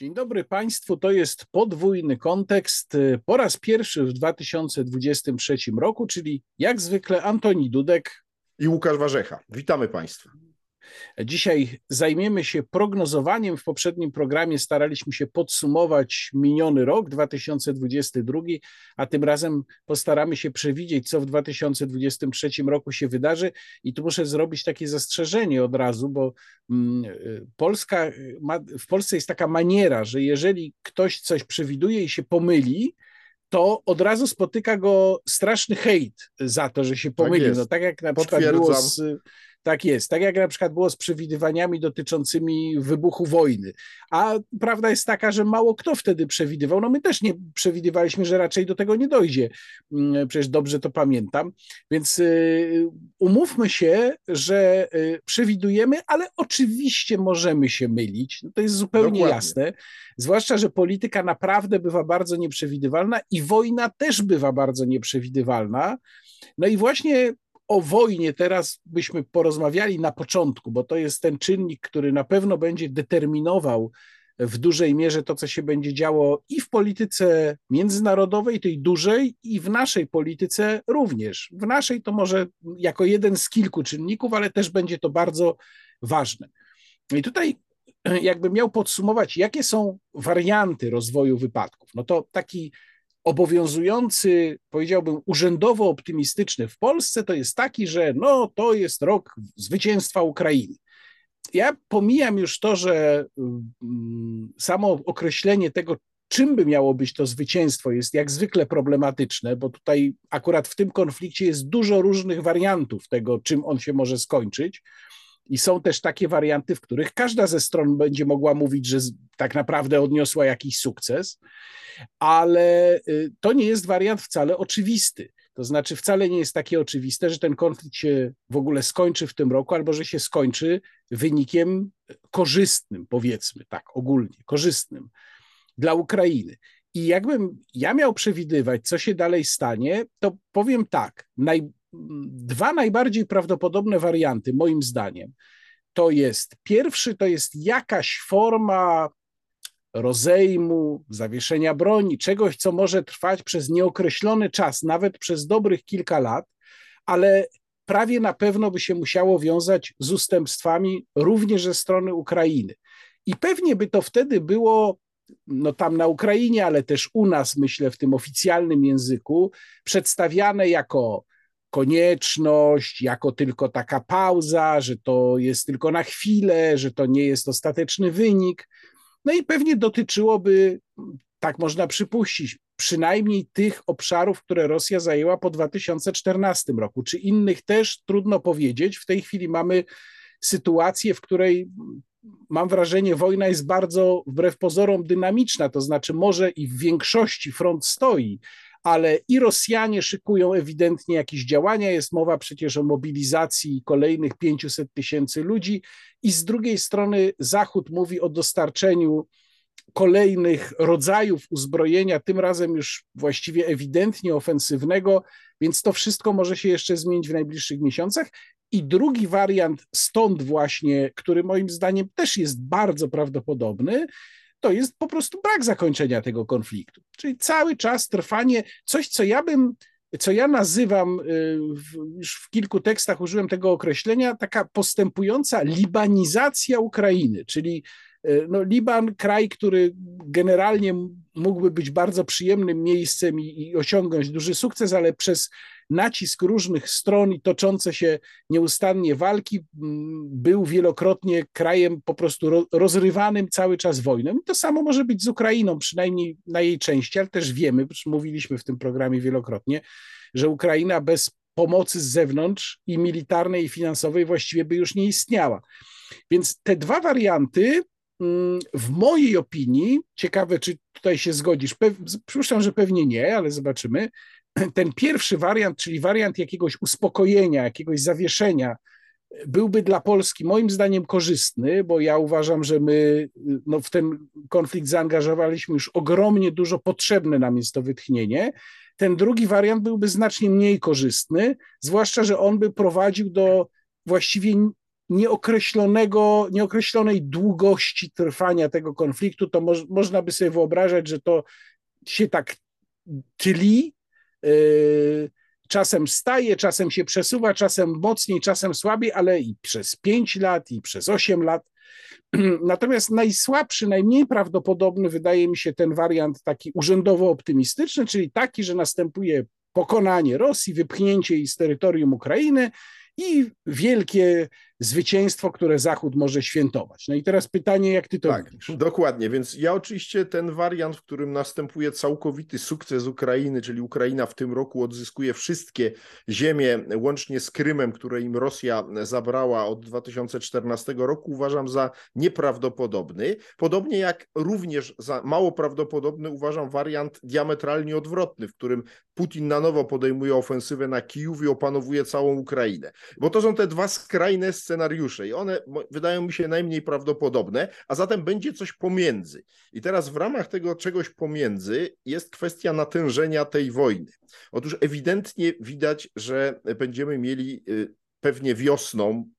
Dzień dobry Państwu. To jest podwójny kontekst po raz pierwszy w 2023 roku, czyli jak zwykle Antoni Dudek i Łukasz Warzecha. Witamy Państwa. Dzisiaj zajmiemy się prognozowaniem. W poprzednim programie staraliśmy się podsumować miniony rok 2022, a tym razem postaramy się przewidzieć, co w 2023 roku się wydarzy. I tu muszę zrobić takie zastrzeżenie od razu, bo mm, Polska ma, w Polsce jest taka maniera, że jeżeli ktoś coś przewiduje i się pomyli, to od razu spotyka go straszny hejt za to, że się pomylił. Tak, no, tak jak na przykład było z tak jest. Tak jak na przykład było z przewidywaniami dotyczącymi wybuchu wojny. A prawda jest taka, że mało kto wtedy przewidywał. No my też nie przewidywaliśmy, że raczej do tego nie dojdzie. Mm, przecież dobrze to pamiętam. Więc y, umówmy się, że y, przewidujemy, ale oczywiście możemy się mylić. No to jest zupełnie Dokładnie. jasne. Zwłaszcza, że polityka naprawdę bywa bardzo nieprzewidywalna i wojna też bywa bardzo nieprzewidywalna. No i właśnie o wojnie teraz byśmy porozmawiali na początku, bo to jest ten czynnik, który na pewno będzie determinował w dużej mierze to, co się będzie działo i w polityce międzynarodowej, tej dużej, i w naszej polityce również. W naszej to może jako jeden z kilku czynników, ale też będzie to bardzo ważne. I tutaj, jakbym miał podsumować, jakie są warianty rozwoju wypadków, no to taki obowiązujący, powiedziałbym, urzędowo optymistyczny w Polsce to jest taki, że no to jest rok zwycięstwa Ukrainy. Ja pomijam już to, że mm, samo określenie tego, czym by miało być to zwycięstwo, jest jak zwykle problematyczne, bo tutaj akurat w tym konflikcie jest dużo różnych wariantów tego, czym on się może skończyć. I są też takie warianty, w których każda ze stron będzie mogła mówić, że tak naprawdę odniosła jakiś sukces, ale y, to nie jest wariant wcale oczywisty. To znaczy, wcale nie jest takie oczywiste, że ten konflikt się w ogóle skończy w tym roku, albo że się skończy wynikiem korzystnym, powiedzmy tak, ogólnie korzystnym dla Ukrainy. I jakbym ja miał przewidywać, co się dalej stanie, to powiem tak: naj, dwa najbardziej prawdopodobne warianty, moim zdaniem, to jest pierwszy, to jest jakaś forma rozejmu, zawieszenia broni, czegoś, co może trwać przez nieokreślony czas, nawet przez dobrych kilka lat, ale prawie na pewno by się musiało wiązać z ustępstwami również ze strony Ukrainy. I pewnie by to wtedy było no tam na Ukrainie, ale też u nas, myślę, w tym oficjalnym języku, przedstawiane jako konieczność, jako tylko taka pauza, że to jest tylko na chwilę, że to nie jest ostateczny wynik. No i pewnie dotyczyłoby, tak można przypuścić, przynajmniej tych obszarów, które Rosja zajęła po 2014 roku. Czy innych też trudno powiedzieć. W tej chwili mamy sytuację, w której mam wrażenie, wojna jest bardzo wbrew pozorom dynamiczna, to znaczy może i w większości front stoi, ale i Rosjanie szykują ewidentnie jakieś działania. Jest mowa przecież o mobilizacji kolejnych 500 tysięcy ludzi, i z drugiej strony Zachód mówi o dostarczeniu kolejnych rodzajów uzbrojenia, tym razem już właściwie ewidentnie ofensywnego, więc to wszystko może się jeszcze zmienić w najbliższych miesiącach. I drugi wariant, stąd właśnie, który moim zdaniem też jest bardzo prawdopodobny, to jest po prostu brak zakończenia tego konfliktu. Czyli cały czas trwanie, coś, co ja bym, co ja nazywam, y, już w kilku tekstach użyłem tego określenia, taka postępująca libanizacja Ukrainy, czyli y, no, Liban, kraj, który generalnie mógłby być bardzo przyjemnym miejscem i, i osiągnąć duży sukces, ale przez nacisk różnych stron i toczące się nieustannie walki był wielokrotnie krajem po prostu rozrywanym cały czas wojną. I to samo może być z Ukrainą, przynajmniej na jej części, ale też wiemy, mówiliśmy w tym programie wielokrotnie, że Ukraina bez pomocy z zewnątrz i militarnej, i finansowej właściwie by już nie istniała. Więc te dwa warianty mm, w mojej opinii, ciekawe, czy tutaj się zgodzisz, przypuszczam, że pewnie nie, ale zobaczymy, ten pierwszy wariant, czyli wariant jakiegoś uspokojenia, jakiegoś zawieszenia, byłby dla Polski moim zdaniem korzystny, bo ja uważam, że my no, w ten konflikt zaangażowaliśmy już ogromnie dużo potrzebne nam jest to wytchnienie. Ten drugi wariant byłby znacznie mniej korzystny, zwłaszcza, że on by prowadził do właściwie nieokreślonego, nieokreślonej długości trwania tego konfliktu, to mo można by sobie wyobrażać, że to się tak yy, czasem staje, czasem się przesuwa, czasem mocniej, czasem słabiej, ale i przez 5 lat, i przez 8 lat. Natomiast najsłabszy, najmniej prawdopodobny wydaje mi się ten wariant taki urzędowo optymistyczny, czyli taki, że następuje pokonanie Rosji, wypchnięcie jej z terytorium Ukrainy i wielkie zwycięstwo, które Zachód może świętować. No i teraz pytanie, jak ty to tak, widzisz? Dokładnie, więc ja oczywiście ten wariant, w którym następuje całkowity sukces Ukrainy, czyli Ukraina w tym roku odzyskuje wszystkie ziemie, łącznie z Krymem, które im Rosja zabrała od 2014 roku, uważam za nieprawdopodobny. Podobnie jak również za mało prawdopodobny uważam wariant diametralnie odwrotny, w którym Putin na nowo podejmuje ofensywę na Kijów i opanowuje całą Ukrainę. Bo to są te dwa skrajne scenariusze i one wydają mi się najmniej prawdopodobne, a zatem będzie coś pomiędzy. I teraz w ramach tego czegoś pomiędzy jest kwestia natężenia tej wojny. Otóż ewidentnie widać, że będziemy mieli y, pewnie wiosną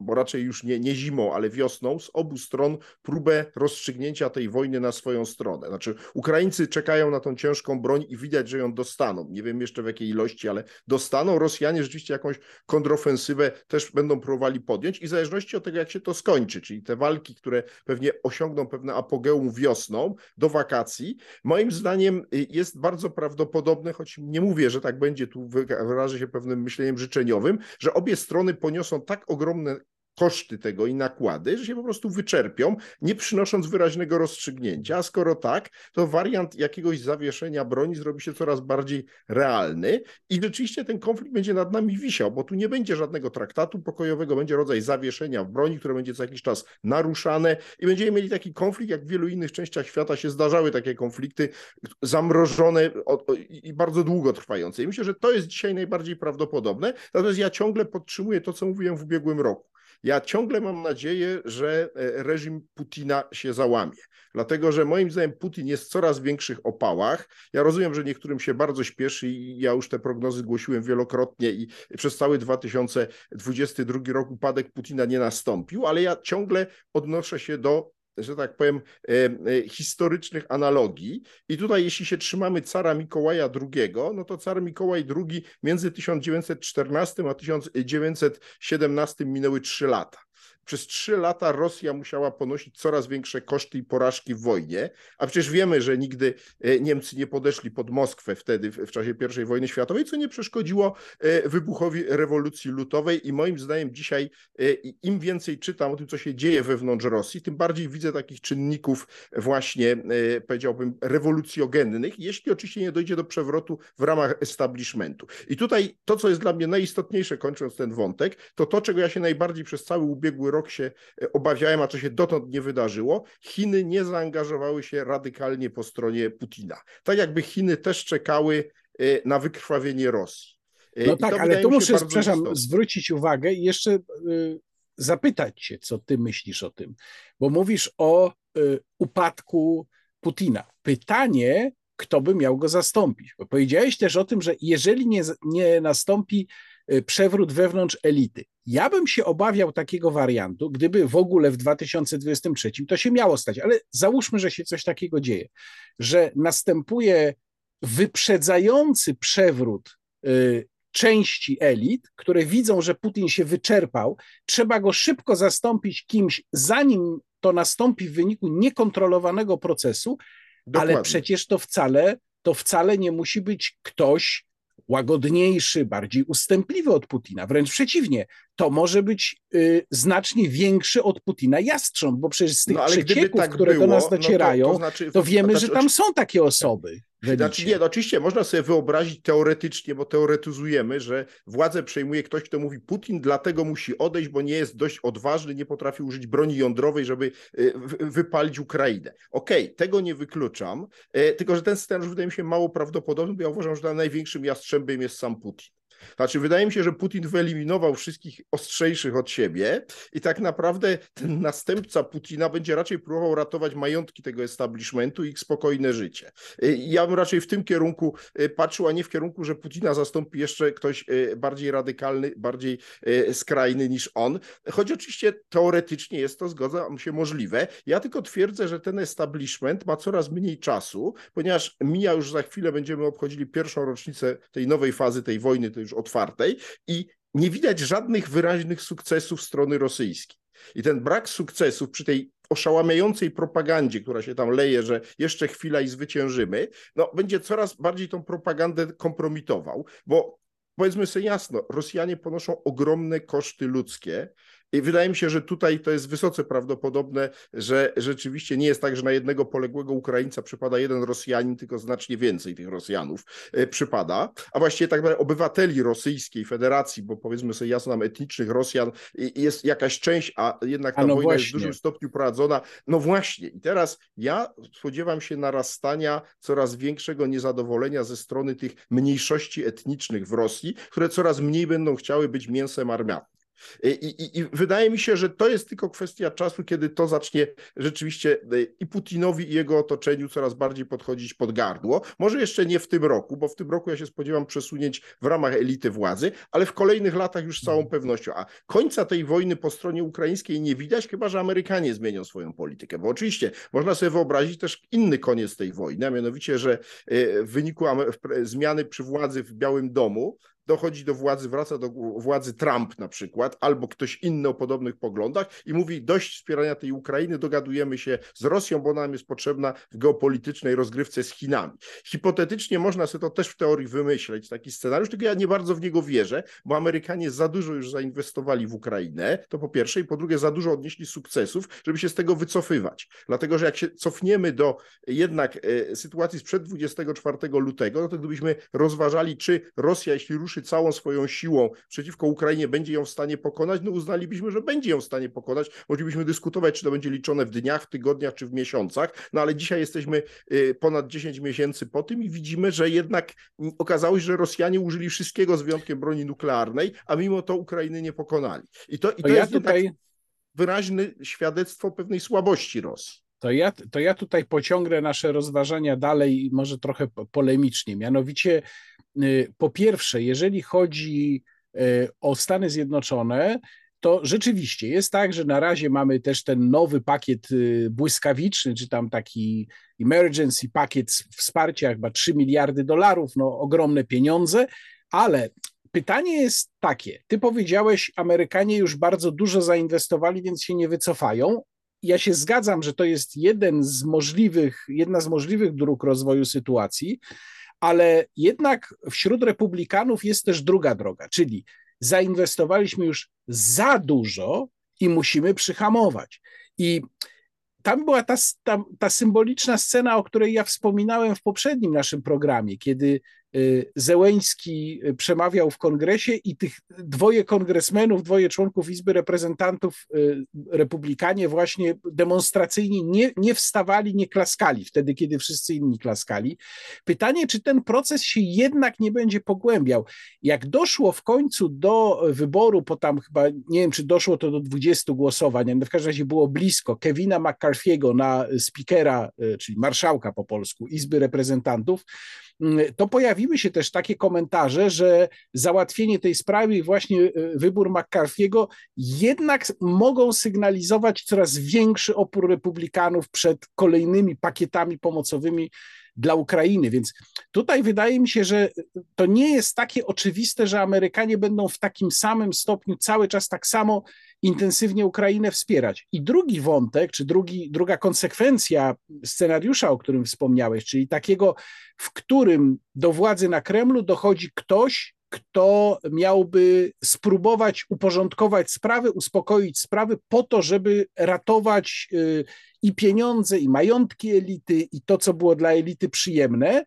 bo raczej już nie, nie zimą, ale wiosną, z obu stron próbę rozstrzygnięcia tej wojny na swoją stronę. Znaczy, Ukraińcy czekają na tą ciężką broń i widać, że ją dostaną. Nie wiem jeszcze w jakiej ilości, ale dostaną. Rosjanie rzeczywiście jakąś kontrofensywę też będą próbowali podjąć i w zależności od tego, jak się to skończy, czyli te walki, które pewnie osiągną pewne apogeum wiosną do wakacji, moim zdaniem y, jest bardzo prawdopodobne, choć nie mówię, że tak będzie, tu wyrażę się pewnym myśleniem życzeniowym, że obie strony poniosą tak ogromne koszty tego i nakłady, że się po prostu wyczerpią, nie przynosząc wyraźnego rozstrzygnięcia. A skoro tak, to wariant jakiegoś zawieszenia broni zrobi się coraz bardziej realny i rzeczywiście ten konflikt będzie nad nami wisiał, bo tu nie będzie żadnego traktatu pokojowego, będzie rodzaj zawieszenia w broni, które będzie co jakiś czas naruszane i będziemy mieli taki konflikt, jak w wielu innych częściach świata się zdarzały takie konflikty zamrożone i bardzo długo trwające. I myślę, że to jest dzisiaj najbardziej prawdopodobne. Natomiast ja ciągle podtrzymuję to, co mówiłem w ubiegłym roku. Ja ciągle mam nadzieję, że e, reżim Putina się załamie, dlatego że moim zdaniem Putin jest w coraz większych opałach. Ja rozumiem, że niektórym się bardzo śpieszy i ja już te prognozy głosiłem wielokrotnie i przez cały 2022 rok upadek Putina nie nastąpił, ale ja ciągle odnoszę się do że tak powiem, e, e, historycznych analogii. I tutaj, jeśli się trzymamy cara Mikołaja II, no to car Mikołaj II między 1914 a 1917 minęły trzy lata. Przez trzy lata Rosja musiała ponosić coraz większe koszty i porażki w wojnie, a przecież wiemy, że nigdy e, Niemcy nie podeszli pod Moskwę wtedy w czasie I wojny światowej, co nie przeszkodziło e, wybuchowi rewolucji lutowej i moim zdaniem dzisiaj e, im więcej czytam o tym, co się dzieje wewnątrz Rosji, tym bardziej widzę takich czynników właśnie, powiedziałbym, rewolucjogennych, jeśli oczywiście nie dojdzie do przewrotu w ramach establishmentu. I tutaj to, co jest dla mnie najistotniejsze, kończąc ten wątek, to to, czego ja się najbardziej przez cały ubiegły rok rok się e, obawiałem, a co się dotąd nie wydarzyło, Chiny nie zaangażowały się radykalnie po stronie Putina. Tak jakby Chiny też czekały e, na wykrwawienie Rosji. E, no I tak, ale tu muszę, przepraszam, istotne. zwrócić uwagę i jeszcze zapytać Cię, co Ty myślisz o tym, bo mówisz o upadku Putina. Pytanie, kto by miał go zastąpić? Bo powiedziałeś też o tym, że jeżeli nie, nie nastąpi przewrót wewnątrz elity. Ja bym się obawiał takiego wariantu, gdyby w ogóle w 2023 to się miało stać, ale załóżmy, że się coś takiego dzieje, że następuje wyprzedzający przewrót y, części elit, które widzą, że Putin się wyczerpał, trzeba go szybko zastąpić kimś, zanim to nastąpi w wyniku niekontrolowanego procesu, Dokładnie. ale przecież to wcale, to wcale nie musi być ktoś, łagodniejszy, bardziej ustępliwy od Putina. Wręcz przeciwnie, to może być y, znacznie większy od Putina jastrząb, bo przecież z tych no, przecieków, tak które było, do nas docierają, no to, to, znaczy, to, wiemy, że tam są takie osoby. Znaczy, nie, no oczywiście można sobie wyobrazić teoretycznie, bo teoretyzujemy, że władzę przejmuje ktoś, kto mówi Putin dlatego musi odejść, bo nie jest dość odważny, nie potrafi użyć broni jądrowej, żeby y, wypalić Ukrainę. Okej, okay, tego nie wykluczam, y, tylko że ten scenariusz wydaje mi się mało prawdopodobny, bo ja uważam, że największym jastrzębiem jest sam Putin. Znaczy, wydaje mi się, że Putin wyeliminował wszystkich ostrzejszych od siebie i tak naprawdę ten następca Putina będzie raczej próbował ratować majątki tego establishmentu i ich spokojne życie. Y, ja bym raczej w tym kierunku y, patrzył, a nie w kierunku, że Putina zastąpi jeszcze ktoś y, bardziej radykalny, bardziej skrajny niż on. Choć oczywiście teoretycznie jest to, zgodzam się, możliwe. Ja tylko twierdzę, że ten establishment ma coraz mniej czasu, ponieważ mija już za chwilę, będziemy obchodzili pierwszą rocznicę tej nowej fazy tej wojny, tej już otwartej i nie widać żadnych wyraźnych sukcesów strony rosyjskiej. I ten brak sukcesów przy tej oszałamiającej propagandzie, która się tam leje, że jeszcze chwila i zwyciężymy, no, będzie coraz bardziej tą propagandę kompromitował, bo powiedzmy sobie jasno, Rosjanie ponoszą ogromne koszty ludzkie i wydaje mi się, że tutaj to jest wysoce prawdopodobne, że rzeczywiście nie jest tak, że na jednego poległego Ukraińca przypada jeden Rosjanin, tylko znacznie więcej tych Rosjanów e, przypada, a właściwie tak naprawdę obywateli Rosyjskiej Federacji, bo powiedzmy sobie jasno nam etnicznych Rosjan jest jakaś część, a jednak ta a no wojna właśnie. jest w dużym stopniu prowadzona. No właśnie i teraz ja spodziewam się narastania coraz większego niezadowolenia ze strony tych mniejszości etnicznych w Rosji, które coraz mniej będą chciały być mięsem armianym. I, i, I, wydaje mi się, że to jest tylko kwestia czasu, kiedy to zacznie rzeczywiście e, i Putinowi, i jego otoczeniu coraz bardziej podchodzić pod gardło. Może jeszcze nie w tym roku, bo w tym roku ja się spodziewam przesunięć w ramach elity władzy, ale w kolejnych latach już z całą mhm. pewnością. A końca tej wojny po stronie ukraińskiej nie widać, chyba że Amerykanie zmienią swoją politykę. Bo oczywiście można sobie wyobrazić też inny koniec tej wojny, a mianowicie, że e, w wyniku zmiany przy władzy w Białym Domu dochodzi do władzy, wraca do władzy Trump na przykład, albo ktoś inny o podobnych poglądach i mówi dość wspierania tej Ukrainy, dogadujemy się z Rosją, bo nam jest potrzebna w geopolitycznej rozgrywce z Chinami. Hipotetycznie można sobie to też w teorii wymyśleć, taki scenariusz, tylko ja nie bardzo w niego wierzę, bo Amerykanie za dużo już zainwestowali w Ukrainę, to po pierwsze, i po drugie za dużo odnieśli sukcesów, żeby się z tego wycofywać. Dlatego, że jak się cofniemy do jednak e, sytuacji sprzed 24 lutego, no to gdybyśmy rozważali, czy Rosja, jeśli ruszy całą swoją siłą przeciwko Ukrainie, będzie ją w stanie pokonać, no uznalibyśmy, że będzie ją w stanie pokonać. Moglibyśmy dyskutować, czy to będzie liczone w dniach, w tygodniach, czy w miesiącach, no ale dzisiaj jesteśmy y, ponad 10 miesięcy po tym i widzimy, że jednak okazało się, że Rosjanie użyli wszystkiego z wyjątkiem broni nuklearnej, a mimo to Ukrainy nie pokonali. I to, i to, to ja jest tutaj... wyraźne świadectwo pewnej słabości Rosji. To ja, to ja tutaj pociągnę nasze rozważania dalej, może trochę polemicznie. Mianowicie, po pierwsze, jeżeli chodzi y, o Stany Zjednoczone, to rzeczywiście jest tak, że na razie mamy też ten nowy pakiet y, błyskawiczny, czy tam taki emergency pakiet wsparcia, chyba 3 miliardy dolarów, no ogromne pieniądze, ale pytanie jest takie: Ty powiedziałeś, Amerykanie już bardzo dużo zainwestowali, więc się nie wycofają, ja się zgadzam, że to jest jeden z możliwych, jedna z możliwych dróg rozwoju sytuacji, ale jednak wśród republikanów jest też druga droga, czyli zainwestowaliśmy już za dużo i musimy przyhamować. I tam była ta, ta, ta symboliczna scena, o której ja wspominałem w poprzednim naszym programie, kiedy Zełeński y, przemawiał w kongresie i tych dwoje kongresmenów, dwoje członków Izby Reprezentantów, y, republikanie właśnie demonstracyjnie nie, nie wstawali, nie klaskali wtedy, kiedy wszyscy inni klaskali. Pytanie, czy ten proces się jednak nie będzie pogłębiał. Jak doszło w końcu do wyboru, po tam chyba, nie wiem, czy doszło to do 20 głosowań, ale w każdym razie było blisko, Kevina McCarthy'ego na speakera, czyli marszałka po polsku Izby Reprezentantów, to pojawiły się też takie komentarze, że załatwienie tej sprawy i właśnie e, wybór McCarthy'ego jednak mogą sygnalizować coraz większy opór republikanów przed kolejnymi pakietami pomocowymi dla Ukrainy. Więc tutaj wydaje mi się, że to nie jest takie oczywiste, że Amerykanie będą w takim samym stopniu cały czas tak samo intensywnie Ukrainę wspierać. I drugi wątek, czy drugi, druga konsekwencja scenariusza, o którym wspomniałeś, czyli takiego, w którym do władzy na Kremlu dochodzi ktoś, kto miałby spróbować uporządkować sprawy, uspokoić sprawy po to, żeby ratować y, i pieniądze, i majątki elity, i to, co było dla elity przyjemne.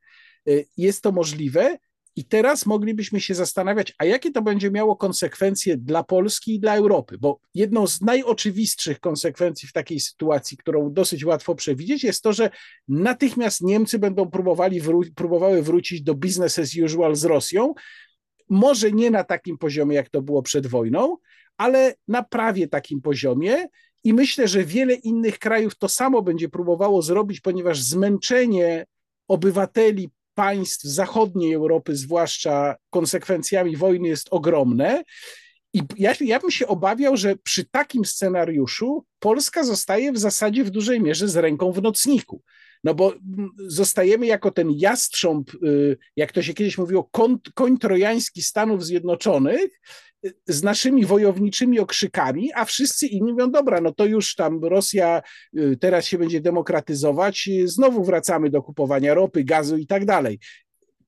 Y, jest to możliwe. I teraz moglibyśmy się zastanawiać, a jakie to będzie miało konsekwencje dla Polski i dla Europy, bo jedną z najoczywistszych konsekwencji w takiej sytuacji, którą dosyć łatwo przewidzieć, jest to, że natychmiast Niemcy będą próbowali wró próbowały wrócić do business as usual z Rosją, może nie na takim poziomie, jak to było przed wojną, ale na prawie takim poziomie. I myślę, że wiele innych krajów to samo będzie próbowało zrobić, ponieważ zmęczenie obywateli państw zachodniej Europy, zwłaszcza konsekwencjami wojny, jest ogromne. I ja, ja bym się obawiał, że przy takim scenariuszu Polska zostaje w zasadzie w dużej mierze z ręką w nocniku. No bo zostajemy jako ten jastrząb, y, jak to się kiedyś mówiło, koń, trojański Stanów Zjednoczonych, z naszymi wojowniczymi okrzykami, a wszyscy inni mówią, dobra, no to już tam Rosja y, teraz się będzie demokratyzować, znowu wracamy do kupowania ropy, gazu i tak dalej.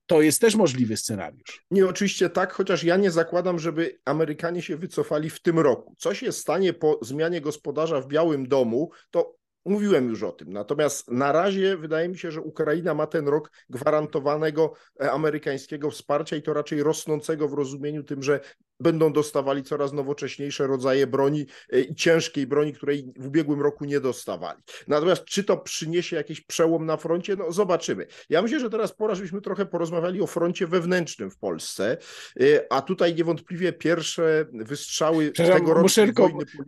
To jest też możliwy scenariusz. Nie, oczywiście tak, chociaż ja nie zakładam, żeby Amerykanie się wycofali w tym roku. Co się stanie po zmianie gospodarza w Białym Domu, to Mówiłem już o tym. Natomiast na razie wydaje mi się, że Ukraina ma ten rok gwarantowanego e, amerykańskiego wsparcia i to raczej rosnącego w rozumieniu tym, że będą dostawali coraz nowocześniejsze rodzaje broni e, i ciężkiej broni, której w ubiegłym roku nie dostawali. Natomiast czy to przyniesie jakiś przełom na froncie? No zobaczymy. Ja myślę, że teraz pora, żebyśmy trochę porozmawiali o froncie wewnętrznym w Polsce, e, a tutaj niewątpliwie pierwsze wystrzały tego muszę,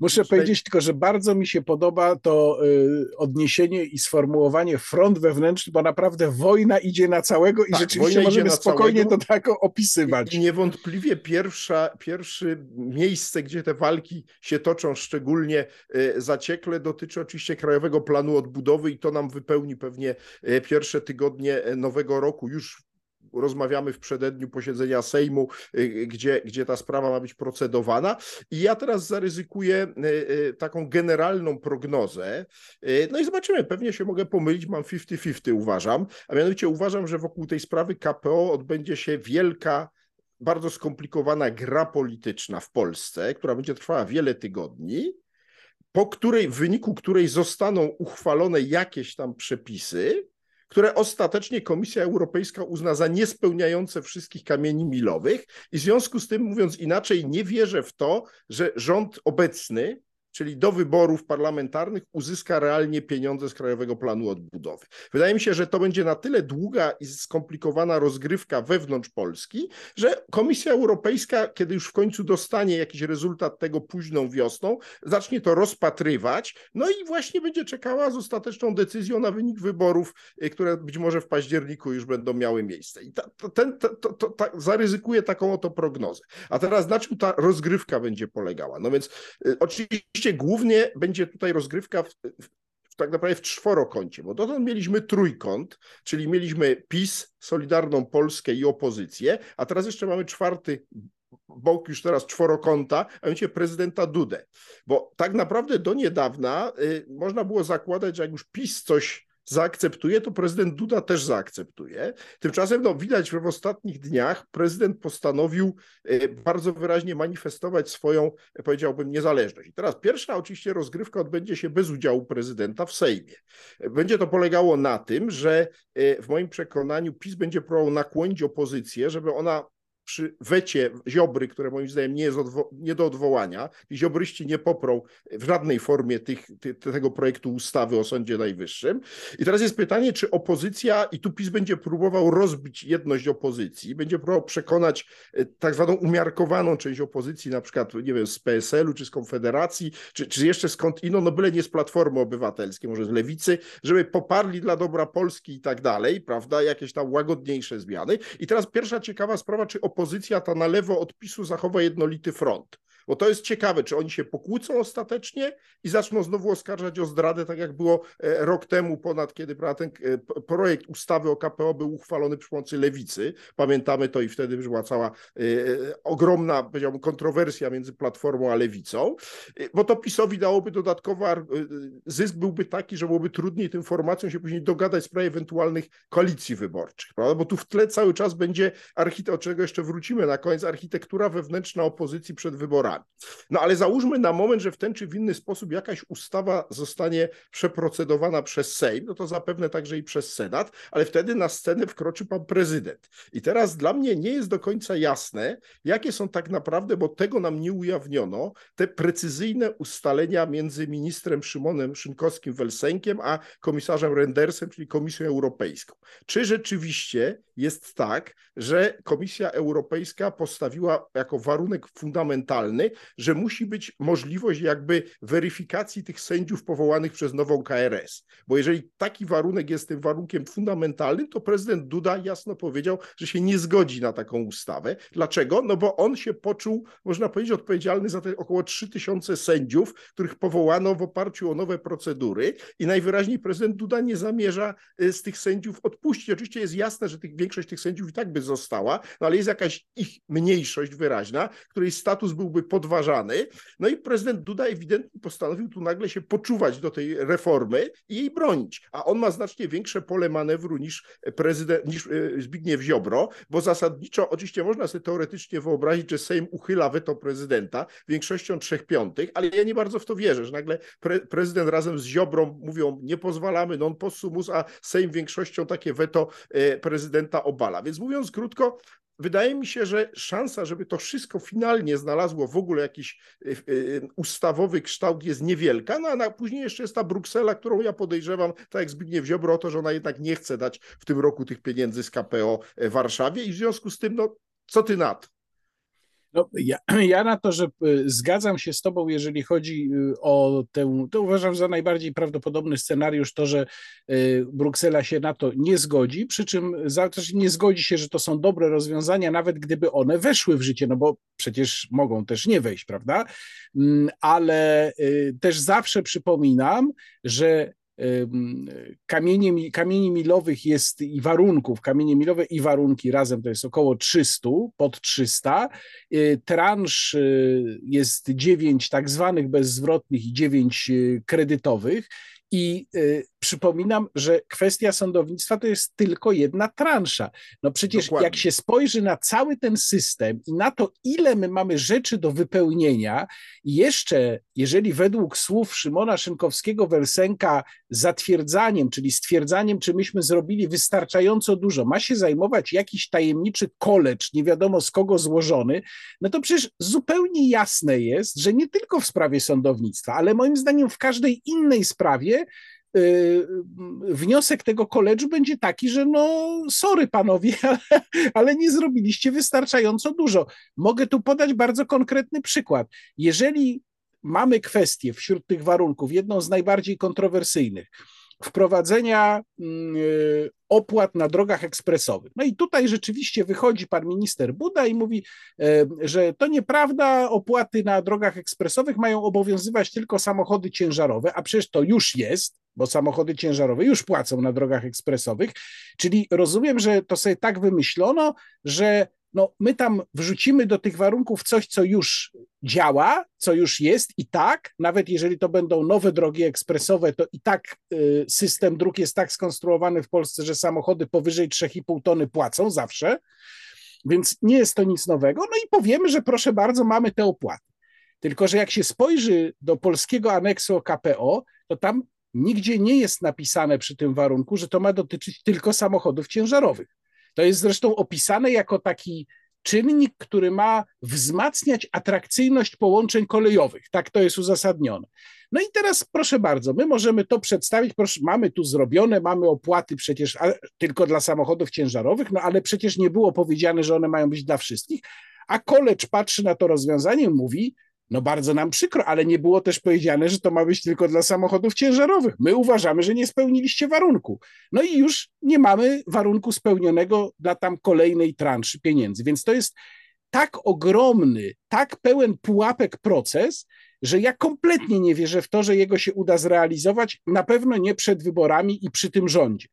muszę powiedzieć tylko, że bardzo mi się podoba to y, odniesienie i sformułowanie front wewnętrzny, bo naprawdę wojna idzie na całego i tak, rzeczywiście możemy spokojnie całego. to tak opisywać. I niewątpliwie pierwsza, pierwsze miejsce, gdzie te walki się toczą szczególnie e, zaciekle, dotyczy oczywiście Krajowego Planu Odbudowy i to nam wypełni pewnie e, pierwsze tygodnie e, nowego roku. Już rozmawiamy w przededniu posiedzenia Sejmu, gdzie, gdzie ta sprawa ma być procedowana. I ja teraz zaryzykuję taką generalną prognozę. No i zobaczymy, pewnie się mogę pomylić, mam 50-50 uważam, a mianowicie uważam, że wokół tej sprawy KPO odbędzie się wielka bardzo skomplikowana gra polityczna w Polsce, która będzie trwała wiele tygodni, po której, w wyniku której zostaną uchwalone jakieś tam przepisy, które ostatecznie Komisja Europejska uzna za niespełniające wszystkich kamieni milowych. I w związku z tym, mówiąc inaczej, nie wierzę w to, że rząd obecny czyli do wyborów parlamentarnych uzyska realnie pieniądze z Krajowego Planu Odbudowy. Wydaje mi się, że to będzie na tyle długa i skomplikowana rozgrywka wewnątrz Polski, że Komisja Europejska, kiedy już w końcu dostanie jakiś rezultat tego późną wiosną, zacznie to rozpatrywać, no i właśnie będzie czekała z ostateczną decyzją na wynik wyborów, y, które być może w październiku już będą miały miejsce. I ta, ten, to, to, to ta, zaryzykuję taką oto prognozę. A teraz na czym ta rozgrywka będzie polegała? No więc y, oczywiście Oczywiście głównie będzie tutaj rozgrywka w, w, tak naprawdę w czworokącie, bo dotąd mieliśmy trójkąt, czyli mieliśmy PiS, Solidarną Polskę i opozycję, a teraz jeszcze mamy czwarty bok już teraz czworokąta, a mianowicie prezydenta Dudę. Bo tak naprawdę do niedawna y, można było zakładać, że jak już PiS coś zaakceptuje, to prezydent Duda też zaakceptuje. Tymczasem no, widać, że w ostatnich dniach prezydent postanowił e, bardzo wyraźnie manifestować swoją, e, powiedziałbym, niezależność. I teraz pierwsza oczywiście rozgrywka odbędzie się bez udziału prezydenta w Sejmie. Będzie to polegało na tym, że e, w moim przekonaniu PiS będzie próbował nakłonić opozycję, żeby ona przy wecie Ziobry, które moim zdaniem nie jest nie do odwołania, Ziobryści nie poprą w żadnej formie tych, ty, tego projektu ustawy o Sądzie Najwyższym. I teraz jest pytanie, czy opozycja, i tu PiS będzie próbował rozbić jedność opozycji, będzie próbował przekonać e, tak zwaną umiarkowaną część opozycji, na przykład, nie wiem, z PSL-u, czy z Konfederacji, czy, czy jeszcze skąd inną, no byle nie z Platformy Obywatelskiej, może z Lewicy, żeby poparli dla dobra Polski i tak dalej, prawda, jakieś tam łagodniejsze zmiany. I teraz pierwsza ciekawa sprawa, czy opozycja opozycja ta na lewo od PiSu zachowa jednolity front. Bo to jest ciekawe, czy oni się pokłócą ostatecznie i zaczną znowu oskarżać o zdradę, tak jak było e, rok temu ponad, kiedy ten e, projekt ustawy o KPO był uchwalony przy pomocy lewicy. Pamiętamy to i wtedy była cała e, ogromna, powiedziałbym, kontrowersja między Platformą a Lewicą, bo to PiSowi dałoby dodatkowy zysk byłby taki, że byłoby trudniej tym formacjom się później dogadać w sprawie ewentualnych koalicji wyborczych, prawda? Bo tu w tle cały czas będzie, archite- czego jeszcze wrócimy na koniec, architektura wewnętrzna opozycji przed wyborami. No ale załóżmy na moment, że w ten czy w inny sposób jakaś ustawa zostanie przeprocedowana przez Sejm, no to zapewne także i przez Senat, ale wtedy na scenę wkroczy pan prezydent. I teraz dla mnie nie jest do końca jasne, jakie są tak naprawdę, bo tego nam nie ujawniono, te precyzyjne ustalenia między ministrem Szymonem Szynkowskim-Welsenkiem a komisarzem Rendersem, czyli Komisją Europejską. Czy rzeczywiście jest tak, że Komisja Europejska postawiła jako warunek fundamentalny, że musi być możliwość jakby weryfikacji tych sędziów powołanych przez nową KRS. Bo jeżeli taki warunek jest tym warunkiem fundamentalnym, to prezydent Duda jasno powiedział, że się nie zgodzi na taką ustawę. Dlaczego? No bo on się poczuł, można powiedzieć, odpowiedzialny za te około 3000 sędziów, których powołano w oparciu o nowe procedury i najwyraźniej prezydent Duda nie zamierza y, z tych sędziów odpuścić. Oczywiście jest jasne, że tych, większość tych sędziów i tak by została, no ale jest jakaś ich mniejszość wyraźna, której status byłby podważany. No i prezydent Duda ewidentnie postanowił tu nagle się poczuwać do tej reformy i jej bronić. A on ma znacznie większe pole manewru niż prezydent, niż y, Zbigniew Ziobro, bo zasadniczo oczywiście można sobie teoretycznie wyobrazić, że Sejm uchyla weto prezydenta większością trzech piątych, ale ja nie bardzo w to wierzę, że nagle pre prezydent razem z Ziobrą mówią nie pozwalamy non possumus, a Sejm większością takie weto e, obala. Więc mówiąc krótko, wydaje mi się, że szansa, żeby to wszystko finalnie znalazło w ogóle jakiś e, e, ustawowy kształt jest niewielka, no a później jeszcze jest ta Bruksela, którą ja podejrzewam, tak jak Zbigniew Ziobro, o to, że ona jednak nie chce dać w tym roku tych pieniędzy z KPO Warszawie i w związku z tym, no co ty na to? No, ja, ja, na to, że y, zgadzam się z Tobą, jeżeli chodzi y, o tę, to uważam za najbardziej prawdopodobny scenariusz to, że y, Bruksela się na to nie zgodzi, przy czym też nie zgodzi się, że to są dobre rozwiązania, nawet gdyby one weszły w życie, no bo przecież mogą też nie wejść, prawda? Mm, ale też zawsze przypominam, że kamieni, kamieni milowych jest i warunków, kamienie milowe i warunki razem to jest około 300, pod 300. Y, transz y, jest 9 tak zwanych bezzwrotnych i 9 y, kredytowych i przypominam, że kwestia sądownictwa to jest tylko jedna transza. No przecież Dokładnie. jak się spojrzy na cały ten system i na to, ile my mamy rzeczy do wypełnienia, i jeszcze, jeżeli według słów Szymona Szynkowskiego-Welsenka zatwierdzaniem, czyli stwierdzaniem, czy myśmy zrobili wystarczająco dużo, ma się zajmować jakiś tajemniczy kolecz, nie wiadomo z kogo złożony, no to przecież zupełnie jasne jest, że nie tylko w sprawie sądownictwa, ale moim zdaniem w każdej innej sprawie wniosek tego koledżu będzie taki, że no sorry panowie, ale nie zrobiliście wystarczająco dużo. Mogę tu podać bardzo konkretny przykład. Jeżeli mamy kwestię wśród tych warunków, jedną z najbardziej kontrowersyjnych, wprowadzenia mm, y, opłat na drogach ekspresowych. No i tutaj rzeczywiście wychodzi pan minister Buda i mówi, e, że to nieprawda, opłaty na drogach ekspresowych mają obowiązywać tylko samochody ciężarowe, a przecież to już jest, bo samochody ciężarowe już płacą na drogach ekspresowych, czyli rozumiem, że to sobie tak wymyślono, że no, my tam wrzucimy do tych warunków coś, co już działa, co już jest i tak, nawet jeżeli to będą nowe drogi ekspresowe, to i tak y, system dróg jest tak skonstruowany w Polsce, że samochody powyżej 3,5 tony płacą zawsze, więc nie jest to nic nowego. No i powiemy, że proszę bardzo, mamy te opłaty. Tylko, że jak się spojrzy do polskiego aneksu o KPO, to tam nigdzie nie jest napisane przy tym warunku, że to ma dotyczyć tylko samochodów ciężarowych. To jest zresztą opisane jako taki czynnik, który ma wzmacniać atrakcyjność połączeń kolejowych. Tak to jest uzasadnione. No i teraz proszę bardzo, my możemy to przedstawić, proszę, mamy tu zrobione, mamy opłaty przecież tylko dla samochodów ciężarowych, no ale przecież nie było powiedziane, że one mają być dla wszystkich, a college patrzy na to rozwiązanie mówi, no bardzo nam przykro, ale nie było też powiedziane, że to ma być tylko dla samochodów ciężarowych. My uważamy, że nie spełniliście warunku. No i już nie mamy warunku spełnionego dla tam kolejnej transzy pieniędzy. Więc to jest tak ogromny, tak pełen pułapek proces, że ja kompletnie nie wierzę w to, że jego się uda zrealizować, na pewno nie przed wyborami i przy tym rządzie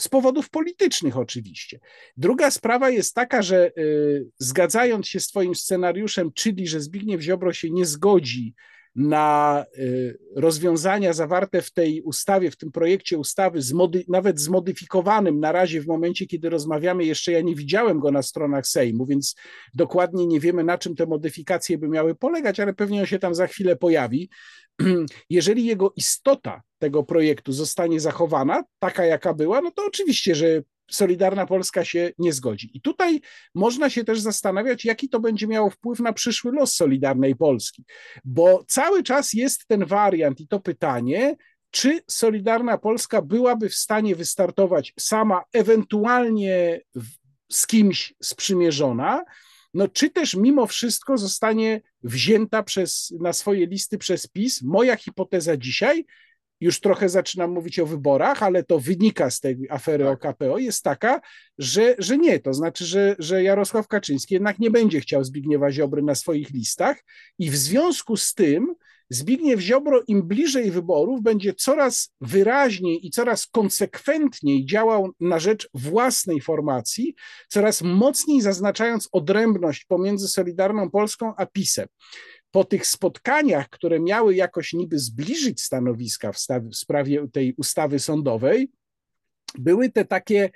z powodów politycznych oczywiście. Druga sprawa jest taka, że y, zgadzając się z Twoim scenariuszem, czyli że Zbigniew Ziobro się nie zgodzi na y, rozwiązania zawarte w tej ustawie, w tym projekcie ustawy, zmody, nawet zmodyfikowanym na razie w momencie, kiedy rozmawiamy, jeszcze ja nie widziałem go na stronach Sejmu, więc dokładnie nie wiemy, na czym te modyfikacje by miały polegać, ale pewnie on się tam za chwilę pojawi. Jeżeli jego istota tego projektu zostanie zachowana, taka jaka była, no to oczywiście, że Solidarna Polska się nie zgodzi. I tutaj można się też zastanawiać, jaki to będzie miało wpływ na przyszły los Solidarnej Polski, bo cały czas jest ten wariant i to pytanie, czy Solidarna Polska byłaby w stanie wystartować sama, ewentualnie z kimś sprzymierzona, no czy też mimo wszystko zostanie wzięta przez, na swoje listy przez PiS. Moja hipoteza dzisiaj, już trochę zaczynam mówić o wyborach, ale to wynika z tej afery tak. o KPO, jest taka, że, że nie. To znaczy, że, że Jarosław Kaczyński jednak nie będzie chciał Zbigniewa Ziobry na swoich listach i w związku z tym Zbigniew Ziobro im bliżej wyborów będzie coraz wyraźniej i coraz konsekwentniej działał na rzecz własnej formacji, coraz mocniej zaznaczając odrębność pomiędzy Solidarną Polską a PiSem po tych spotkaniach, które miały jakoś niby zbliżyć stanowiska w, w, sprawie tej ustawy sądowej, były te takie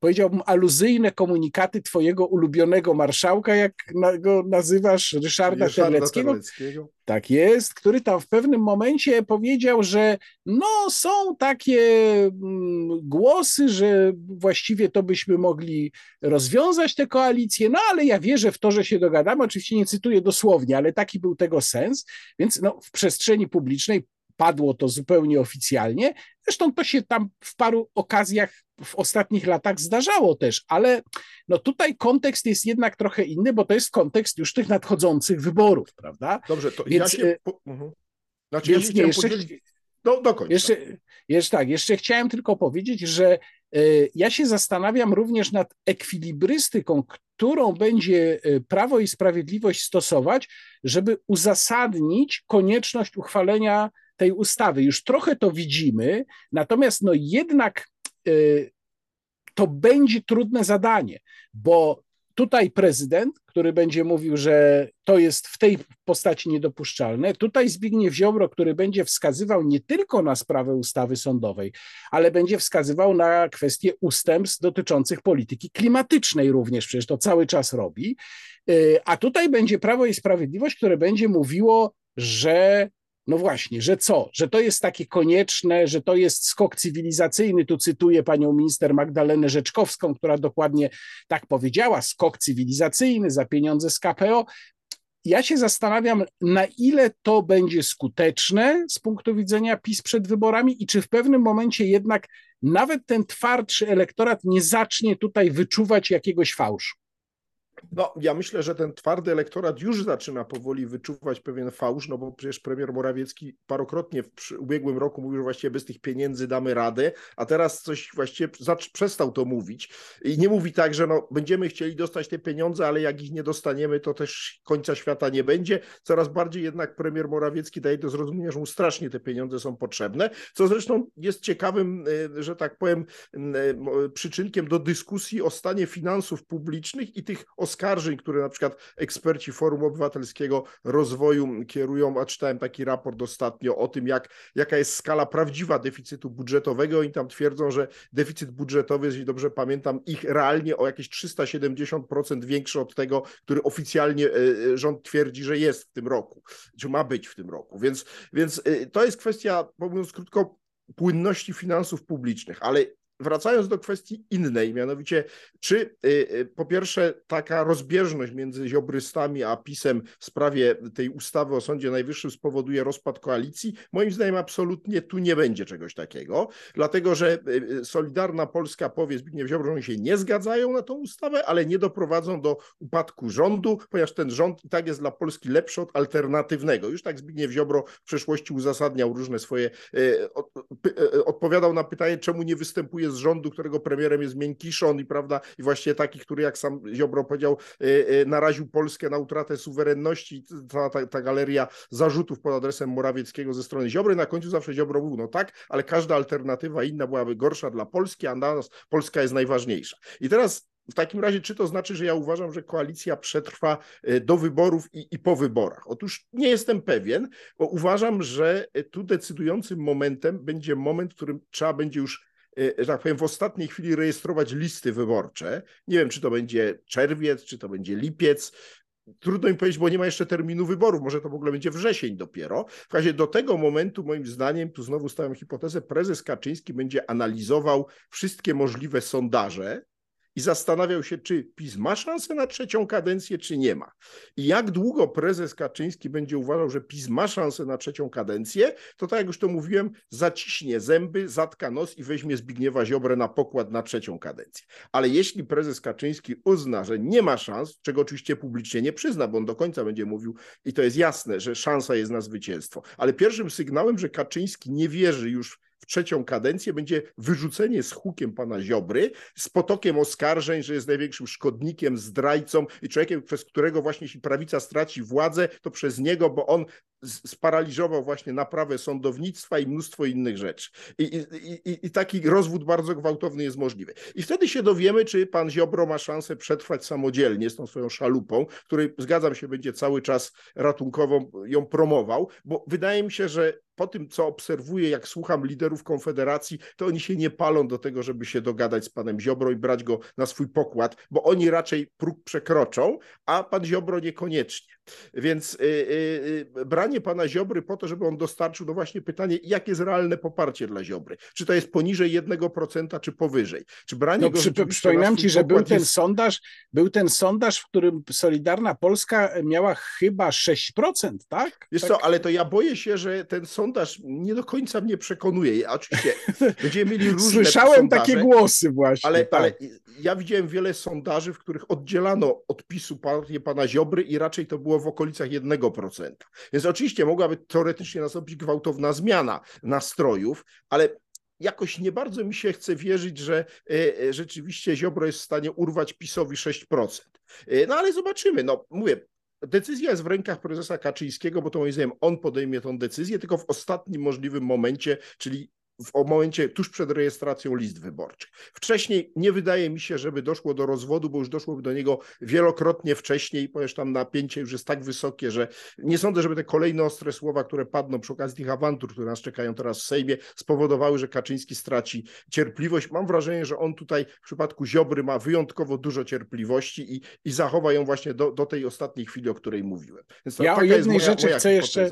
powiedziałbym, aluzyjne komunikaty twojego ulubionego marszałka, jak go nazywasz, Ryszarda, Ryszarda Terleckiego. Terleckiego. Tak jest, który tam w pewnym momencie powiedział, że no są takie mm, głosy, że właściwie to byśmy mogli rozwiązać tę koalicję, no ale ja wierzę w to, że się dogadamy. Oczywiście nie cytuję dosłownie, ale taki był tego sens, więc no, w przestrzeni publicznej padło to zupełnie oficjalnie. Zresztą to się tam w paru okazjach w ostatnich latach zdarzało też, ale no tutaj kontekst jest jednak trochę inny, bo to jest kontekst już tych nadchodzących wyborów, prawda? Dobrze, to więc, ja się... E, po... Mhm. Znaczy, więc ja się nie, jeszcze, podzielić... no, do końca. Jeszcze, jeszcze tak, jeszcze chciałem tylko powiedzieć, że y, ja się zastanawiam również nad ekwilibrystyką, którą będzie e, Prawo i Sprawiedliwość stosować, żeby uzasadnić konieczność uchwalenia tej ustawy. Już trochę to widzimy, natomiast no jednak y, to będzie trudne zadanie, bo tutaj prezydent, który będzie mówił, że to jest w tej postaci niedopuszczalne, tutaj Zbigniew Ziobro, który będzie wskazywał nie tylko na sprawę ustawy sądowej, ale będzie wskazywał na kwestie ustępstw dotyczących polityki klimatycznej również, przecież to cały czas robi. Y, a tutaj będzie Prawo i Sprawiedliwość, które będzie mówiło, że no właśnie, że co? Że to jest takie konieczne, że to jest skok cywilizacyjny. Tu cytuję panią minister Magdalenę Rzeczkowską, która dokładnie tak powiedziała: skok cywilizacyjny za pieniądze z KPO. Ja się zastanawiam, na ile to będzie skuteczne z punktu widzenia PiS przed wyborami i czy w pewnym momencie jednak nawet ten twardszy elektorat nie zacznie tutaj wyczuwać jakiegoś fałszu. No, ja myślę, że ten twardy elektorat już zaczyna powoli wyczuwać pewien fałsz, no bo przecież premier Morawiecki parokrotnie w ubiegłym roku mówił, że właściwie bez tych pieniędzy damy radę, a teraz coś właściwie przestał to mówić. I nie mówi tak, że no, będziemy chcieli dostać te pieniądze, ale jak ich nie dostaniemy, to też końca świata nie będzie. Coraz bardziej jednak premier Morawiecki daje do zrozumienia, że mu strasznie te pieniądze są potrzebne, co zresztą jest ciekawym, e, że tak powiem, e, przyczynkiem do dyskusji o stanie finansów publicznych i tych oskarżeń, które na przykład eksperci Forum Obywatelskiego Rozwoju kierują, a czytałem taki raport ostatnio o tym, jak, jaka jest skala prawdziwa deficytu budżetowego. Oni tam twierdzą, że deficyt budżetowy, jeśli dobrze pamiętam, ich realnie o jakieś 370% większy od tego, który oficjalnie e, e, rząd twierdzi, że jest w tym roku, czy ma być w tym roku. Więc, więc e, to jest kwestia, mówiąc krótko, płynności finansów publicznych, ale Wracając do kwestii innej, mianowicie, czy y, y, po pierwsze taka rozbieżność między ziobrystami a PiSem w sprawie tej ustawy o Sądzie Najwyższym spowoduje rozpad koalicji? Moim zdaniem absolutnie tu nie będzie czegoś takiego, dlatego że y, Solidarna Polska powie Zbigniew Ziobro, że się nie zgadzają na tą ustawę, ale nie doprowadzą do upadku rządu, ponieważ ten rząd i tak jest dla Polski lepszy od alternatywnego. Już tak Zbigniew Ziobro w przeszłości uzasadniał różne swoje, odpowiadał na pytanie, czemu nie występuje z rządu, którego premierem jest Miękiszon i prawda, i właśnie taki, który jak sam Ziobro powiedział, e, e, naraził Polskę na utratę suwerenności, ta, ta, ta galeria zarzutów pod adresem Morawieckiego ze strony Ziobry, na końcu zawsze Ziobro mówił, no tak, ale każda alternatywa inna byłaby gorsza dla Polski, a dla nas Polska jest najważniejsza. I teraz w takim razie, czy to znaczy, że ja uważam, że koalicja przetrwa e, do wyborów i, i, po wyborach? Otóż nie jestem pewien, bo uważam, że tu decydującym momentem będzie moment, w którym trzeba będzie już że tak powiem, w ostatniej chwili rejestrować listy wyborcze. Nie wiem, czy to będzie czerwiec, czy to będzie lipiec. Trudno mi powiedzieć, bo nie ma jeszcze terminu wyborów, może to w ogóle będzie wrzesień dopiero. W razie do tego momentu, moim zdaniem, tu znowu stawiam hipotezę, prezes Kaczyński będzie analizował wszystkie możliwe sondaże, i zastanawiał się, czy PiS ma szansę na trzecią kadencję, czy nie ma. I jak długo prezes Kaczyński będzie uważał, że PiS ma szansę na trzecią kadencję, to tak jak już to mówiłem, zaciśnie zęby, zatka nos i weźmie Zbigniewa Ziobrę na pokład na trzecią kadencję. Ale jeśli prezes Kaczyński uzna, że nie ma szans, czego oczywiście publicznie nie przyzna, bo on do końca będzie mówił, i to jest jasne, że szansa jest na zwycięstwo. Ale pierwszym sygnałem, że Kaczyński nie wierzy już w trzecią kadencję będzie wyrzucenie z hukiem pana Ziobry, z potokiem oskarżeń, że jest największym szkodnikiem, zdrajcą i człowiekiem, przez którego właśnie jeśli prawica straci władzę, to przez niego, bo on sparaliżował właśnie naprawę sądownictwa i mnóstwo innych rzeczy. I, i, i, I, taki rozwód bardzo gwałtowny jest możliwy. I wtedy się dowiemy, czy pan Ziobro ma szansę przetrwać samodzielnie z tą swoją szalupą, której zgadzam się, będzie cały czas ratunkową ją promował, bo wydaje mi się, że po tym, co obserwuję, jak słucham liderów Konfederacji, to oni się nie palą do tego, żeby się dogadać z panem Ziobro i brać go na swój pokład, bo oni raczej próg przekroczą, a pan Ziobro niekoniecznie. Więc y, y, y, branie pana Ziobry po to, żeby on dostarczył, no właśnie pytanie, jakie jest realne poparcie dla Ziobry? Czy to jest poniżej 1%, czy powyżej? Czy branie no, go przy, Przypominam ci, że był ten jest... sondaż, był ten sondaż, w którym Solidarna Polska miała chyba 6%, tak? Wiesz tak? co, ale to ja boję się, że ten sondaż nie do końca mnie przekonuje. Ja, oczywiście będziemy mieli różne Słyszałem sondaże, takie głosy właśnie. Ale, tak. ale ja widziałem wiele sondaży, w których oddzielano odpisu partię pana Ziobry i raczej to było było w okolicach 1%. Więc oczywiście mogłaby teoretycznie nastąpić gwałtowna zmiana nastrojów, ale jakoś nie bardzo mi się chce wierzyć, że e, e, rzeczywiście Ziobro jest w stanie urwać PiSowi 6%. E, no ale zobaczymy. No mówię, Decyzja jest w rękach prezesa Kaczyńskiego, bo to moim zdaniem on podejmie tę decyzję, tylko w ostatnim możliwym momencie, czyli w momencie tuż przed rejestracją list wyborczych. Wcześniej nie wydaje mi się, żeby doszło do rozwodu, bo już doszłoby do niego wielokrotnie wcześniej, ponieważ tam napięcie już jest tak wysokie, że nie sądzę, żeby te kolejne ostre słowa, które padną przy okazji tych awantur, które nas czekają teraz w Sejmie, spowodowały, że Kaczyński straci cierpliwość. Mam wrażenie, że on tutaj w przypadku Ziobry ma wyjątkowo dużo cierpliwości i, i zachowa ją właśnie do, do tej ostatniej chwili, o której mówiłem. Więc ja o jednej moja, rzeczy moja chcę jeszcze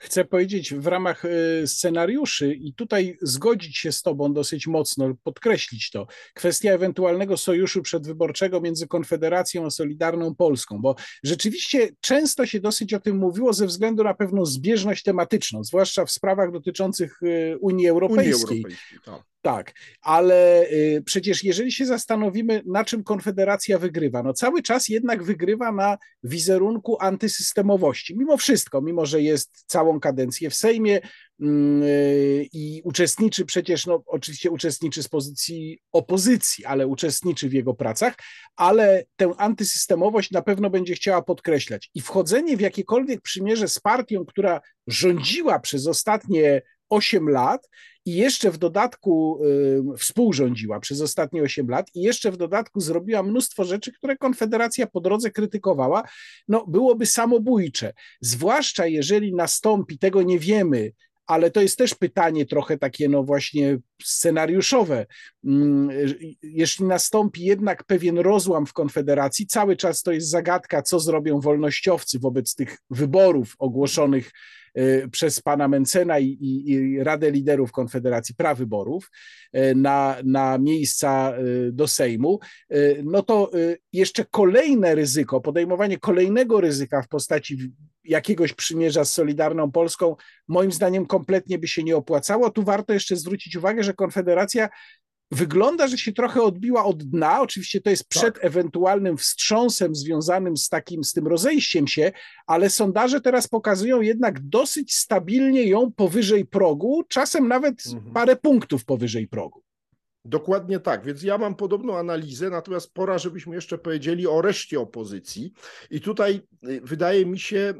chcę powiedzieć w ramach y, scenariuszy i tutaj zgodzić się z Tobą dosyć mocno, podkreślić to. Kwestia ewentualnego sojuszu przedwyborczego między Konfederacją a Solidarną Polską, bo rzeczywiście często się dosyć o tym mówiło ze względu na pewną zbieżność tematyczną, zwłaszcza w sprawach dotyczących y, Unii Europejskiej. Unii Europejskiej tak. Tak, ale y, przecież jeżeli się zastanowimy, na czym Konfederacja wygrywa, no cały czas jednak wygrywa na wizerunku antysystemowości. Mimo wszystko, mimo że jest całą kadencję w Sejmie mm, y, i uczestniczy przecież, no oczywiście uczestniczy z pozycji opozycji, ale uczestniczy w jego pracach, ale tę antysystemowość na pewno będzie chciała podkreślać. I wchodzenie w jakiekolwiek przymierze z partią, która rządziła przez ostatnie 8 lat i jeszcze w dodatku y, współrządziła przez ostatnie 8 lat i jeszcze w dodatku zrobiła mnóstwo rzeczy, które Konfederacja po drodze krytykowała, no byłoby samobójcze. Zwłaszcza jeżeli nastąpi, tego nie wiemy, ale to jest też pytanie trochę takie, no właśnie scenariuszowe. Mm, jeśli nastąpi jednak pewien rozłam w Konfederacji, cały czas to jest zagadka, co zrobią wolnościowcy wobec tych wyborów ogłoszonych Y, przez pana Mencena i, i, i Radę Liderów Konfederacji Prawyborów y, na, na miejsca y, do Sejmu, no to jeszcze kolejne ryzyko, podejmowanie kolejnego ryzyka w postaci jakiegoś przymierza z Solidarną Polską, moim zdaniem kompletnie by się nie opłacało. Tu warto jeszcze zwrócić uwagę, że Konfederacja Wygląda, że się trochę odbiła od dna. Oczywiście to jest przed tak. ewentualnym wstrząsem związanym z takim, z tym rozejściem się, ale sondaże teraz pokazują jednak dosyć stabilnie ją powyżej progu, czasem nawet mhm. parę punktów powyżej progu. Dokładnie tak, więc ja mam podobną analizę, natomiast pora, żebyśmy jeszcze powiedzieli o reszcie opozycji. I tutaj y, wydaje mi się,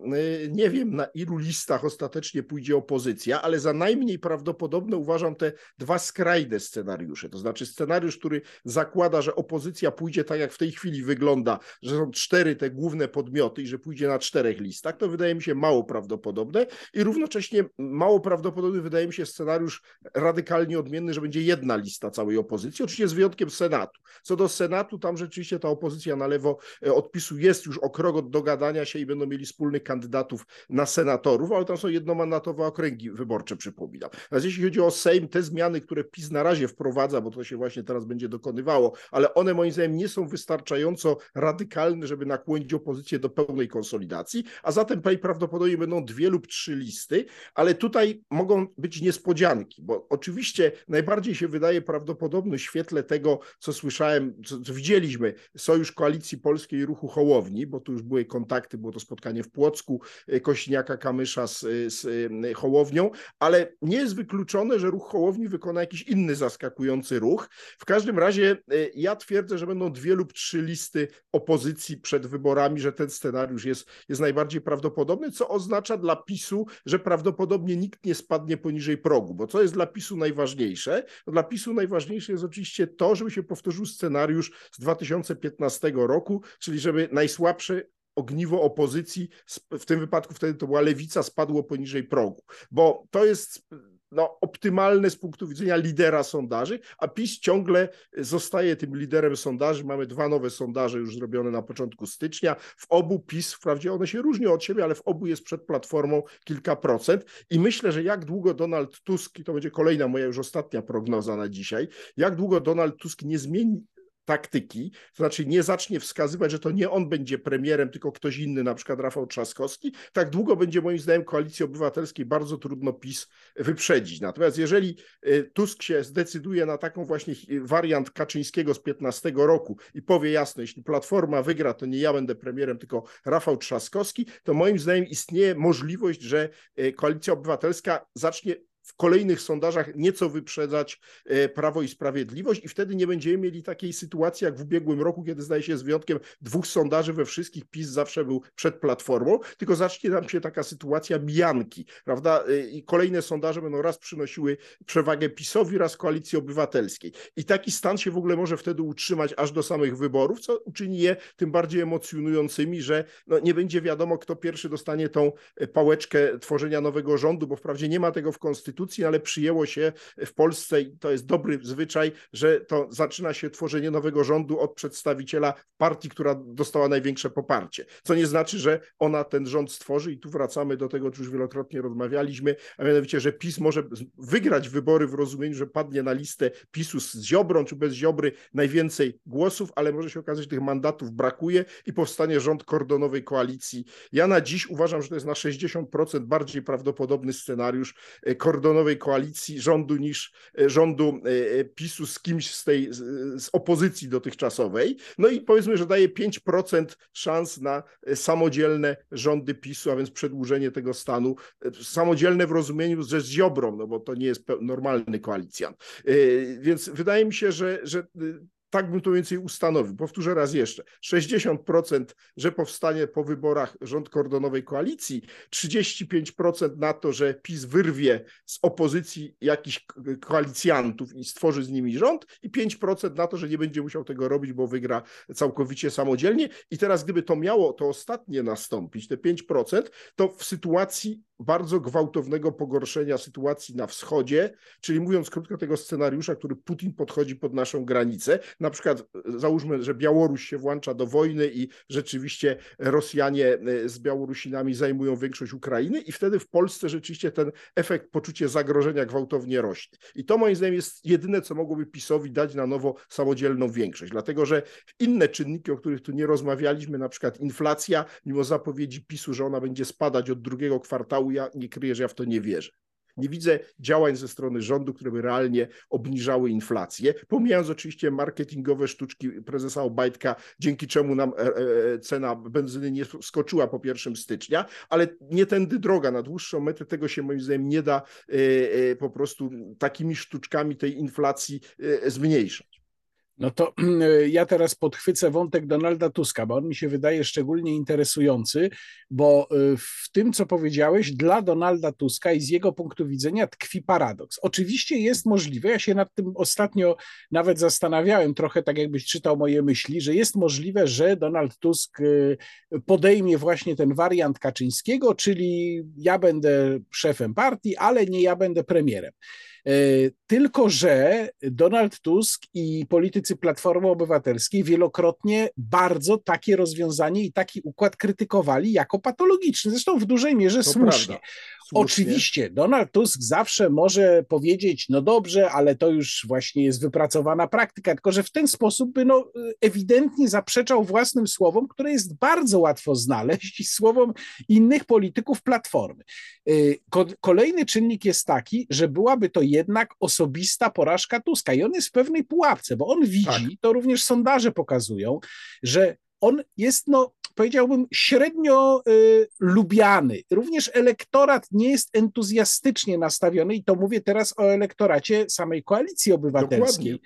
y, nie wiem na ilu listach ostatecznie pójdzie opozycja, ale za najmniej prawdopodobne uważam te dwa skrajne scenariusze. To znaczy scenariusz, który zakłada, że opozycja pójdzie tak, jak w tej chwili wygląda, że są cztery te główne podmioty i że pójdzie na czterech listach, to wydaje mi się mało prawdopodobne i równocześnie mało prawdopodobny wydaje mi się scenariusz radykalnie odmienny, że będzie jedna lista cały całej opozycji, oczywiście z wyjątkiem Senatu. Co do Senatu, tam rzeczywiście ta opozycja na lewo e, odpisu jest już o krok od dogadania się i będą mieli wspólnych kandydatów na senatorów, ale tam są jednomandatowe okręgi wyborcze, przypominam. Natomiast jeśli chodzi o Sejm, te zmiany, które PiS na razie wprowadza, bo to się właśnie teraz będzie dokonywało, ale one moim zdaniem nie są wystarczająco radykalne, żeby nakłonić opozycję do pełnej konsolidacji, a zatem prawdopodobnie będą dwie lub trzy listy, ale tutaj mogą być niespodzianki, bo oczywiście najbardziej się wydaje prawdopodobne w świetle tego, co słyszałem, co, co widzieliśmy, Sojusz Koalicji Polskiej Ruchu Hołowni, bo tu już były kontakty, było to spotkanie w Płocku, e, Kośniaka Kamysza z, z e, Hołownią, ale nie jest wykluczone, że ruch Hołowni wykona jakiś inny zaskakujący ruch. W każdym razie ja twierdzę, że będą dwie lub trzy listy opozycji przed wyborami, że ten scenariusz jest, jest najbardziej prawdopodobny, co oznacza dla PiSu, że prawdopodobnie nikt nie spadnie poniżej progu, bo co jest dla PiSu najważniejsze? Dla PiSu najważniejsze jest oczywiście to, żeby się powtórzył scenariusz z 2015 roku, czyli żeby najsłabsze ogniwo opozycji, w tym wypadku wtedy to była lewica, spadło poniżej progu, bo to jest no, optymalne z punktu widzenia lidera sondaży, a PiS ciągle zostaje tym liderem sondaży. Mamy dwa nowe sondaże już zrobione na początku stycznia. W obu PiS, wprawdzie one się różnią od siebie, ale w obu jest przed platformą kilka procent. I myślę, że jak długo Donald Tusk, i to będzie kolejna moja już ostatnia prognoza na dzisiaj, jak długo Donald Tusk nie zmieni taktyki, to znaczy nie zacznie wskazywać, że to nie on będzie premierem, tylko ktoś inny, na przykład Rafał Trzaskowski, tak długo będzie moim zdaniem Koalicji Obywatelskiej bardzo trudno PiS wyprzedzić. Natomiast jeżeli y, Tusk się zdecyduje na taką właśnie wariant Kaczyńskiego z 15 roku i powie jasno, jeśli Platforma wygra, to nie ja będę premierem, tylko Rafał Trzaskowski, to moim zdaniem istnieje możliwość, że y, Koalicja Obywatelska zacznie w kolejnych sondażach nieco wyprzedzać e, Prawo i Sprawiedliwość i wtedy nie będziemy mieli takiej sytuacji jak w ubiegłym roku, kiedy zdaje się z wyjątkiem dwóch sondaży we wszystkich PiS zawsze był przed Platformą, tylko zacznie nam się taka sytuacja mijanki, prawda? E, I kolejne sondaże będą raz przynosiły przewagę PiSowi, raz Koalicji Obywatelskiej. I taki stan się w ogóle może wtedy utrzymać aż do samych wyborów, co uczyni je tym bardziej emocjonującymi, że no nie będzie wiadomo, kto pierwszy dostanie tą e, pałeczkę tworzenia nowego rządu, bo wprawdzie nie ma tego w Konstytucji, ale przyjęło się w Polsce i to jest dobry zwyczaj, że to zaczyna się tworzenie nowego rządu od przedstawiciela partii, która dostała największe poparcie. Co nie znaczy, że ona ten rząd stworzy i tu wracamy do tego, o czym już wielokrotnie rozmawialiśmy, a mianowicie, że PiS może wygrać wybory w rozumieniu, że padnie na listę PiSu z Ziobrą czy bez Ziobry najwięcej głosów, ale może się okazać, że tych mandatów brakuje i powstanie rząd kordonowej koalicji. Ja na dziś uważam, że to jest na 60% bardziej prawdopodobny scenariusz e, kordonowej nowej koalicji rządu niż e, rządu e, e, PiSu z kimś z tej z opozycji dotychczasowej. No i powiedzmy, że daje 5% szans na samodzielne rządy PiSu, a więc przedłużenie tego stanu. Samodzielne w rozumieniu, że z Ziobrą, no bo to nie jest normalny koalicjant. Więc wydaje mi się, że, że tak bym to więcej ustanowił. Powtórzę raz jeszcze. 60%, że powstanie po wyborach rząd kordonowej koalicji, 35% na to, że PiS wyrwie z opozycji jakichś koalicjantów i stworzy z nimi rząd i 5% na to, że nie będzie musiał tego robić, bo wygra całkowicie samodzielnie. I teraz gdyby to miało to ostatnie nastąpić, te 5%, to w sytuacji bardzo gwałtownego pogorszenia sytuacji na wschodzie, czyli mówiąc krótko tego scenariusza, który Putin podchodzi pod naszą granicę, na przykład e, załóżmy, że Białoruś się włącza do wojny i rzeczywiście Rosjanie e, z Białorusinami zajmują większość Ukrainy i wtedy w Polsce rzeczywiście ten efekt poczucie zagrożenia gwałtownie rośnie. I to moim zdaniem jest jedyne, co mogłoby PiSowi dać na nowo samodzielną większość, dlatego że inne czynniki, o których tu nie rozmawialiśmy, na przykład inflacja, mimo zapowiedzi PiSu, że ona będzie spadać od drugiego kwartału, ja nie kryję, że ja w to nie wierzę. Nie widzę działań ze strony rządu, które by realnie obniżały inflację, pomijając oczywiście marketingowe sztuczki prezesa Obajtka, dzięki czemu nam e, e, cena benzyny nie skoczyła po 1 stycznia, ale nie tędy droga. Na dłuższą metę tego się moim zdaniem nie da e, po prostu takimi sztuczkami tej inflacji zmniejszać. No to ja teraz podchwycę wątek Donalda Tuska, bo on mi się wydaje szczególnie interesujący, bo y, w tym, co powiedziałeś, dla Donalda Tuska i z jego punktu widzenia tkwi paradoks. Oczywiście jest możliwe, ja się nad tym ostatnio nawet zastanawiałem, trochę tak jakbyś czytał moje myśli, że jest możliwe, że Donald Tusk y, podejmie właśnie ten wariant Kaczyńskiego, czyli ja będę szefem partii, ale nie ja będę premierem. Tylko, że Donald Tusk i politycy Platformy Obywatelskiej wielokrotnie bardzo takie rozwiązanie i taki układ krytykowali jako patologiczny. Zresztą w dużej mierze słusznie. Słusznie. Oczywiście, Donald Tusk zawsze może powiedzieć, no dobrze, ale to już właśnie jest wypracowana praktyka, tylko że w ten sposób by no, ewidentnie zaprzeczał własnym słowom, które jest bardzo łatwo znaleźć i słowom innych polityków Platformy. Y, kolejny czynnik jest taki, że byłaby to jednak osobista porażka Tuska i on jest w pewnej pułapce, bo on widzi, tak. to również sondaże pokazują, że on jest, no, powiedziałbym, średnio y, lubiany. Również elektorat nie jest entuzjastycznie nastawiony, i to mówię teraz o elektoracie samej koalicji obywatelskiej. Dokładnie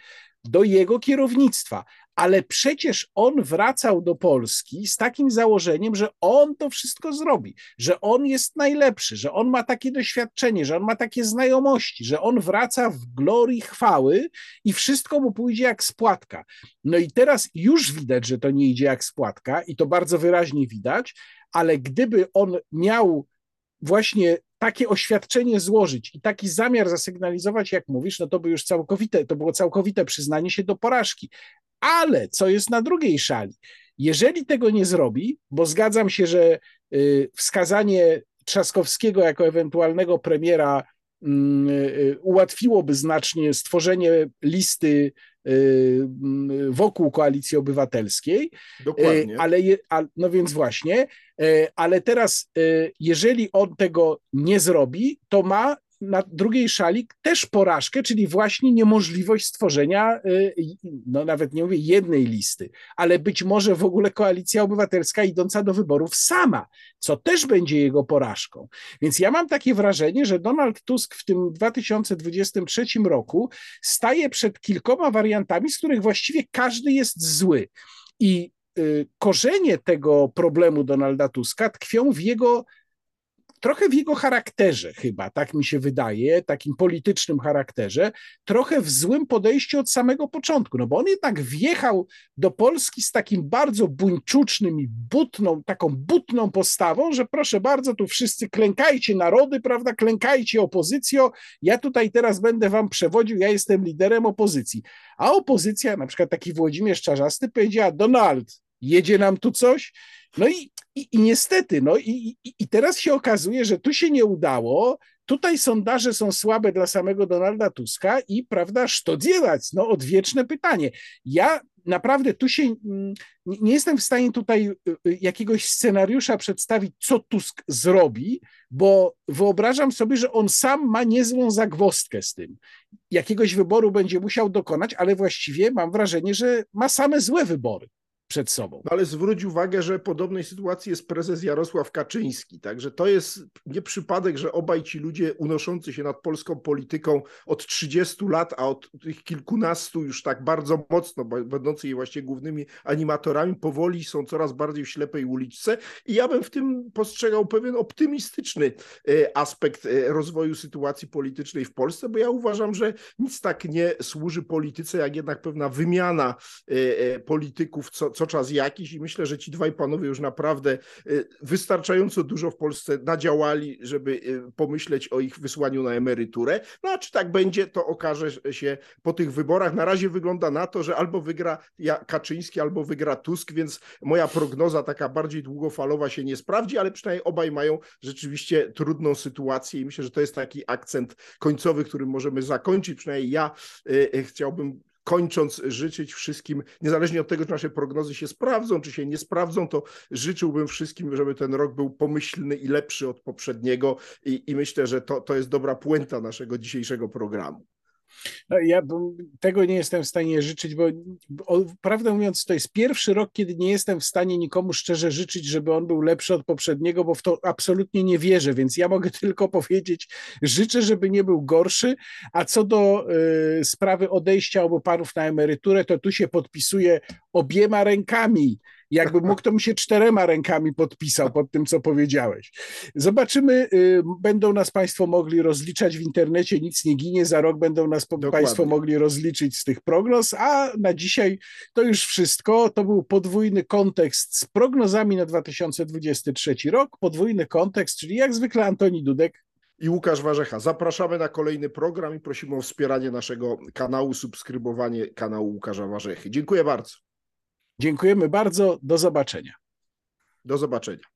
do jego kierownictwa. Ale przecież on wracał do Polski z takim założeniem, że on to wszystko zrobi, że on jest najlepszy, że on ma takie doświadczenie, że on ma takie znajomości, że on wraca w glorii chwały i wszystko mu pójdzie jak spłatka. No i teraz już widać, że to nie idzie jak spłatka i to bardzo wyraźnie widać, ale gdyby on miał właśnie takie oświadczenie złożyć i taki zamiar zasygnalizować, jak mówisz, no to by już całkowite, to było całkowite przyznanie się do porażki. Ale co jest na drugiej szali? Jeżeli tego nie zrobi, bo zgadzam się, że y, wskazanie Trzaskowskiego jako ewentualnego premiera mm, y, ułatwiłoby znacznie stworzenie listy y, wokół koalicji obywatelskiej. Dokładnie. Ale, no więc właśnie, ale teraz, jeżeli on tego nie zrobi, to ma na drugiej szali też porażkę, czyli właśnie niemożliwość stworzenia, y, no nawet nie mówię jednej listy, ale być może w ogóle koalicja obywatelska idąca do wyborów sama, co też będzie jego porażką. Więc ja mam takie wrażenie, że Donald Tusk w tym 2023 roku staje przed kilkoma wariantami, z których właściwie każdy jest zły. I y, korzenie tego problemu Donalda Tuska tkwią w jego trochę w jego charakterze chyba, tak mi się wydaje, takim politycznym charakterze, trochę w złym podejściu od samego początku, no bo on jednak wjechał do Polski z takim bardzo buńczucznym i butną, taką butną postawą, że proszę bardzo, tu wszyscy klękajcie narody, prawda, klękajcie opozycjo, ja tutaj teraz będę wam przewodził, ja jestem liderem opozycji. A opozycja, na przykład taki Włodzimierz Czarzasty powiedziała, Donald, jedzie nam tu coś? No i, i, i niestety, no i, i, teraz się okazuje, że tu się nie udało, tutaj sondaże są słabe dla samego Donalda Tuska i, prawda, to dziewać, no odwieczne pytanie. Ja naprawdę tu się mm, nie jestem w stanie tutaj y, y, jakiegoś scenariusza przedstawić, co Tusk zrobi, bo wyobrażam sobie, że on sam ma niezłą zagwostkę z tym. Jakiegoś wyboru będzie musiał dokonać, ale właściwie mam wrażenie, że ma same złe wybory przed sobą. No ale zwróć uwagę, że podobnej sytuacji jest prezes Jarosław Kaczyński, także to jest nie przypadek, że obaj ci ludzie unoszący się nad polską polityką od 30 lat, a od tych kilkunastu już tak bardzo mocno, będący jej właśnie głównymi animatorami, powoli są coraz bardziej w ślepej uliczce i ja bym w tym postrzegał pewien optymistyczny e, aspekt e, rozwoju sytuacji politycznej w Polsce, bo ja uważam, że nic tak nie służy polityce, jak jednak pewna wymiana e, polityków co, co co czas jakiś i myślę, że ci dwaj panowie już naprawdę y, wystarczająco dużo w Polsce nadziałali, żeby y, pomyśleć o ich wysłaniu na emeryturę. No a czy tak będzie, to okaże się po tych wyborach. Na razie wygląda na to, że albo wygra Kaczyński, albo wygra Tusk, więc moja prognoza taka bardziej długofalowa się nie sprawdzi, ale przynajmniej obaj mają rzeczywiście trudną sytuację i myślę, że to jest taki akcent końcowy, którym możemy zakończyć. Przynajmniej ja y, chciałbym kończąc życzyć wszystkim, niezależnie od tego, czy nasze prognozy się sprawdzą, czy się nie sprawdzą, to życzyłbym wszystkim, żeby ten rok był pomyślny i lepszy od poprzedniego i, i myślę, że to, to jest dobra puenta naszego dzisiejszego programu. No, ja tego nie jestem w stanie życzyć, bo, bo prawdę mówiąc, to jest pierwszy rok, kiedy nie jestem w stanie nikomu szczerze życzyć, żeby on był lepszy od poprzedniego, bo w to absolutnie nie wierzę, więc ja mogę tylko powiedzieć, życzę, żeby nie był gorszy, a co do y, sprawy odejścia obu parów na emeryturę, to tu się podpisuje obiema rękami jakby mógł, to mi się czterema rękami podpisał pod tym, co powiedziałeś. Zobaczymy, y, będą nas Państwo mogli rozliczać w internecie, nic nie ginie, za rok będą nas Dokładnie. Państwo mogli rozliczyć z tych prognoz, a na dzisiaj to już wszystko. To był podwójny kontekst z prognozami na 2023 rok, podwójny kontekst, czyli jak zwykle Antoni Dudek i Łukasz Warzecha. Zapraszamy na kolejny program i prosimy o wspieranie naszego kanału, subskrybowanie kanału Łukasza Warzechy. Dziękuję bardzo. Dziękujemy bardzo. Do zobaczenia. Do zobaczenia.